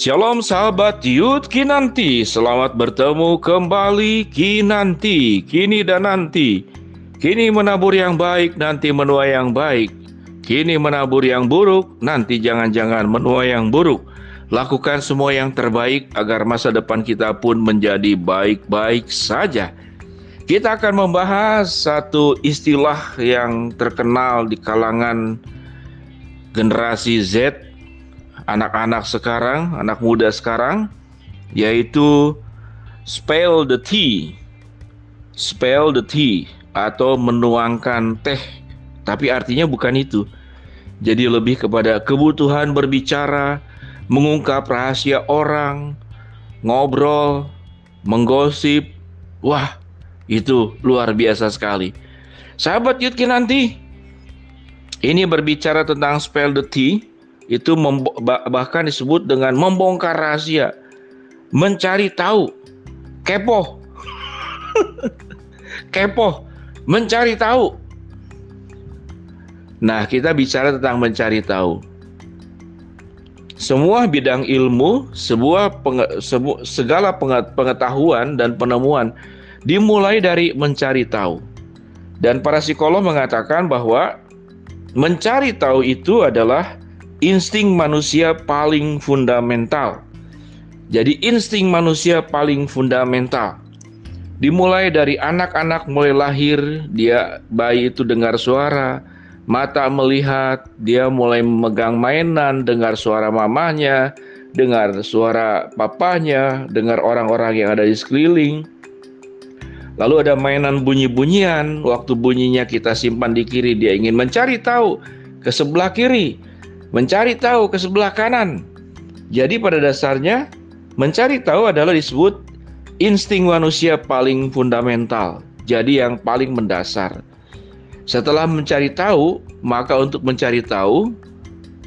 Shalom sahabat Yud Kinanti, selamat bertemu kembali Kinanti, kini dan nanti. Kini menabur yang baik, nanti menuai yang baik. Kini menabur yang buruk, nanti jangan-jangan menuai yang buruk. Lakukan semua yang terbaik agar masa depan kita pun menjadi baik-baik saja. Kita akan membahas satu istilah yang terkenal di kalangan generasi Z anak-anak sekarang, anak muda sekarang, yaitu spell the tea. Spell the tea atau menuangkan teh, tapi artinya bukan itu. Jadi lebih kepada kebutuhan berbicara, mengungkap rahasia orang, ngobrol, menggosip. Wah, itu luar biasa sekali. Sahabat Yudki nanti, ini berbicara tentang spell the tea itu bahkan disebut dengan membongkar rahasia, mencari tahu, kepo, kepo, mencari tahu. Nah, kita bicara tentang mencari tahu. Semua bidang ilmu, sebuah penge, sebu, segala pengetahuan dan penemuan dimulai dari mencari tahu. Dan para psikolog mengatakan bahwa mencari tahu itu adalah insting manusia paling fundamental. Jadi insting manusia paling fundamental. Dimulai dari anak-anak mulai lahir, dia bayi itu dengar suara, mata melihat, dia mulai memegang mainan, dengar suara mamanya, dengar suara papanya, dengar orang-orang yang ada di sekeliling. Lalu ada mainan bunyi-bunyian, waktu bunyinya kita simpan di kiri, dia ingin mencari tahu ke sebelah kiri mencari tahu ke sebelah kanan. Jadi pada dasarnya mencari tahu adalah disebut insting manusia paling fundamental. Jadi yang paling mendasar. Setelah mencari tahu, maka untuk mencari tahu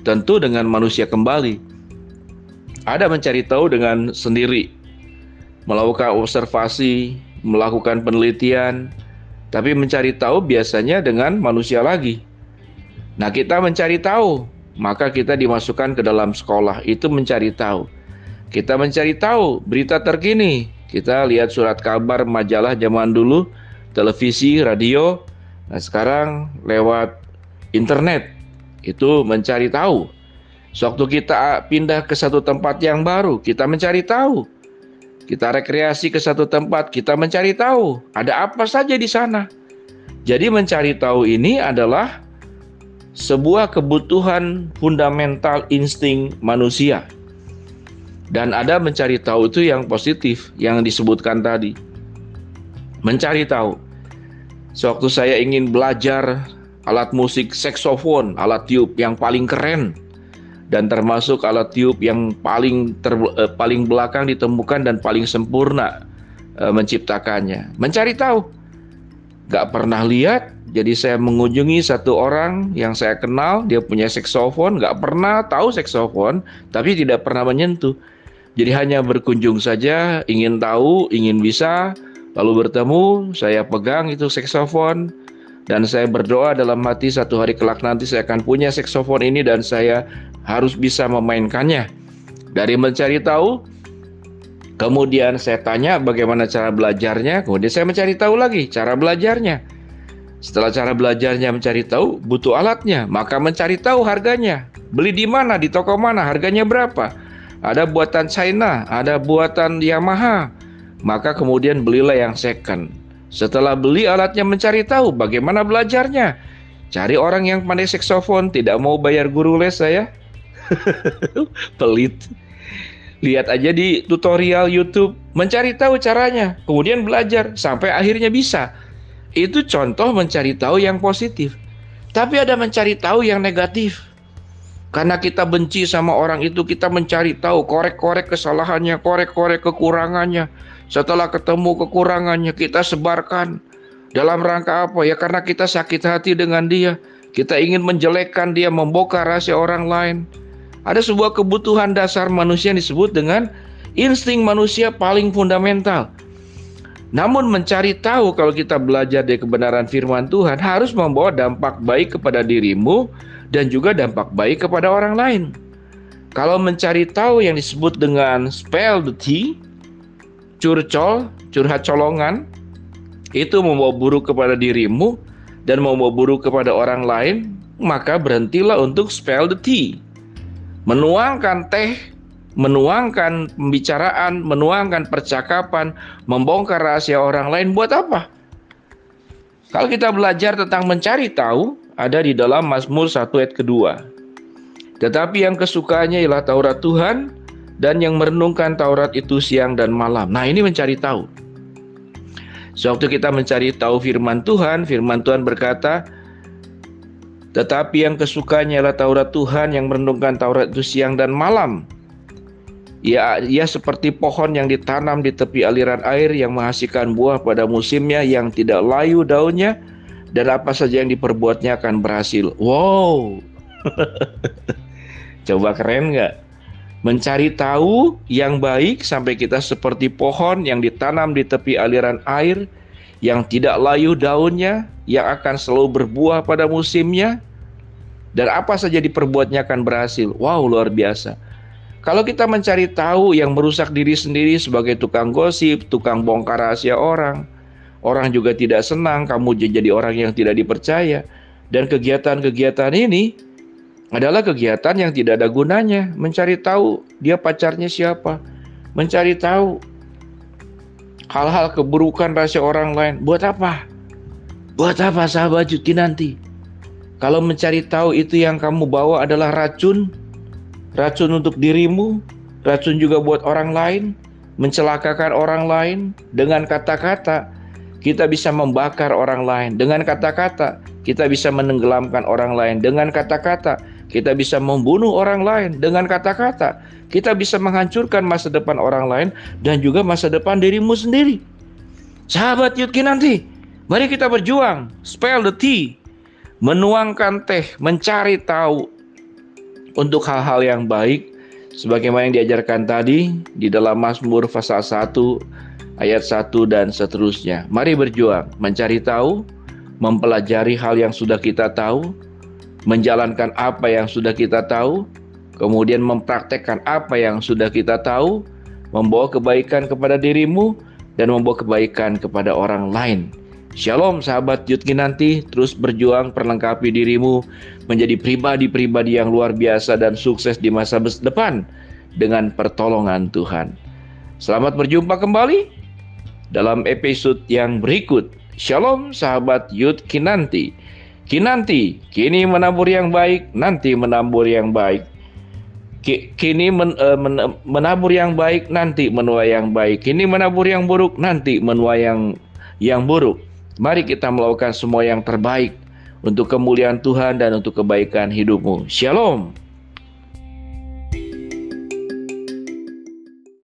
tentu dengan manusia kembali. Ada mencari tahu dengan sendiri, melakukan observasi, melakukan penelitian, tapi mencari tahu biasanya dengan manusia lagi. Nah, kita mencari tahu maka kita dimasukkan ke dalam sekolah itu mencari tahu. Kita mencari tahu berita terkini. Kita lihat surat kabar majalah zaman dulu, televisi, radio. Nah, sekarang lewat internet itu mencari tahu. Sewaktu kita pindah ke satu tempat yang baru, kita mencari tahu. Kita rekreasi ke satu tempat, kita mencari tahu ada apa saja di sana. Jadi mencari tahu ini adalah sebuah kebutuhan fundamental insting manusia. Dan ada mencari tahu itu yang positif yang disebutkan tadi. Mencari tahu. Sewaktu saya ingin belajar alat musik saksofon, alat tiup yang paling keren dan termasuk alat tiup yang paling ter, eh, paling belakang ditemukan dan paling sempurna eh, menciptakannya. Mencari tahu. Gak pernah lihat, jadi saya mengunjungi satu orang yang saya kenal, dia punya seksofon, nggak pernah tahu seksofon, tapi tidak pernah menyentuh. Jadi hanya berkunjung saja, ingin tahu, ingin bisa, lalu bertemu, saya pegang itu seksofon, dan saya berdoa dalam hati satu hari kelak nanti saya akan punya seksofon ini dan saya harus bisa memainkannya. Dari mencari tahu, kemudian saya tanya bagaimana cara belajarnya, kemudian saya mencari tahu lagi cara belajarnya. Setelah cara belajarnya mencari tahu, butuh alatnya, maka mencari tahu harganya. Beli di mana, di toko mana, harganya berapa. Ada buatan China, ada buatan Yamaha. Maka kemudian belilah yang second. Setelah beli alatnya mencari tahu bagaimana belajarnya. Cari orang yang pandai saksofon, tidak mau bayar guru les saya. Pelit. Lihat aja di tutorial YouTube, mencari tahu caranya, kemudian belajar sampai akhirnya bisa. Itu contoh mencari tahu yang positif. Tapi ada mencari tahu yang negatif. Karena kita benci sama orang itu, kita mencari tahu, korek-korek kesalahannya, korek-korek kekurangannya. Setelah ketemu kekurangannya, kita sebarkan. Dalam rangka apa? Ya karena kita sakit hati dengan dia. Kita ingin menjelekkan dia, membongkar rahasia orang lain. Ada sebuah kebutuhan dasar manusia yang disebut dengan insting manusia paling fundamental. Namun mencari tahu kalau kita belajar dari kebenaran firman Tuhan harus membawa dampak baik kepada dirimu dan juga dampak baik kepada orang lain. Kalau mencari tahu yang disebut dengan spell the tea, curcol, curhat colongan, itu membawa buruk kepada dirimu dan membawa buruk kepada orang lain, maka berhentilah untuk spell the tea. Menuangkan teh, menuangkan pembicaraan, menuangkan percakapan, membongkar rahasia orang lain buat apa? Kalau kita belajar tentang mencari tahu, ada di dalam Mazmur 1 ayat kedua. Tetapi yang kesukaannya ialah Taurat Tuhan dan yang merenungkan Taurat itu siang dan malam. Nah, ini mencari tahu. Sewaktu kita mencari tahu firman Tuhan, firman Tuhan berkata, tetapi yang kesukaannya ialah Taurat Tuhan yang merenungkan Taurat itu siang dan malam. Ya, ia seperti pohon yang ditanam di tepi aliran air yang menghasilkan buah pada musimnya yang tidak layu daunnya dan apa saja yang diperbuatnya akan berhasil. Wow. Coba keren nggak? Mencari tahu yang baik sampai kita seperti pohon yang ditanam di tepi aliran air yang tidak layu daunnya, yang akan selalu berbuah pada musimnya, dan apa saja diperbuatnya akan berhasil. Wow, luar biasa. Kalau kita mencari tahu yang merusak diri sendiri sebagai tukang gosip, tukang bongkar rahasia orang, orang juga tidak senang kamu jadi orang yang tidak dipercaya. Dan kegiatan-kegiatan ini adalah kegiatan yang tidak ada gunanya. Mencari tahu dia pacarnya siapa, mencari tahu hal-hal keburukan rahasia orang lain. Buat apa? Buat apa sahabat Juki nanti? Kalau mencari tahu itu yang kamu bawa adalah racun, racun untuk dirimu, racun juga buat orang lain, mencelakakan orang lain dengan kata-kata. Kita bisa membakar orang lain dengan kata-kata. Kita bisa menenggelamkan orang lain dengan kata-kata kita bisa membunuh orang lain dengan kata-kata. Kita bisa menghancurkan masa depan orang lain dan juga masa depan dirimu sendiri. Sahabat Yudki nanti, mari kita berjuang. Spell the tea. Menuangkan teh, mencari tahu untuk hal-hal yang baik sebagaimana yang diajarkan tadi di dalam Mazmur pasal 1 ayat 1 dan seterusnya. Mari berjuang mencari tahu, mempelajari hal yang sudah kita tahu, menjalankan apa yang sudah kita tahu, kemudian mempraktekkan apa yang sudah kita tahu, membawa kebaikan kepada dirimu dan membawa kebaikan kepada orang lain. Shalom sahabat Yudki nanti terus berjuang perlengkapi dirimu menjadi pribadi-pribadi yang luar biasa dan sukses di masa depan dengan pertolongan Tuhan. Selamat berjumpa kembali dalam episode yang berikut. Shalom sahabat Yudki nanti. Kinanti, kini menabur yang baik, nanti menabur yang baik. Kini men, uh, men, menabur yang baik, nanti menuai yang baik. Kini menabur yang buruk, nanti menuai yang yang buruk. Mari kita melakukan semua yang terbaik untuk kemuliaan Tuhan dan untuk kebaikan hidupmu. Shalom.